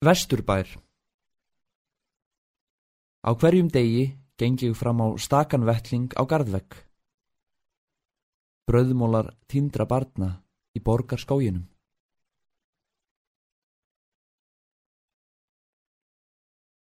Vesturbær Á hverjum degi gengi ég fram á stakan vettling á gardvegg. Bröðmólar tindra barna í borgar skóginum.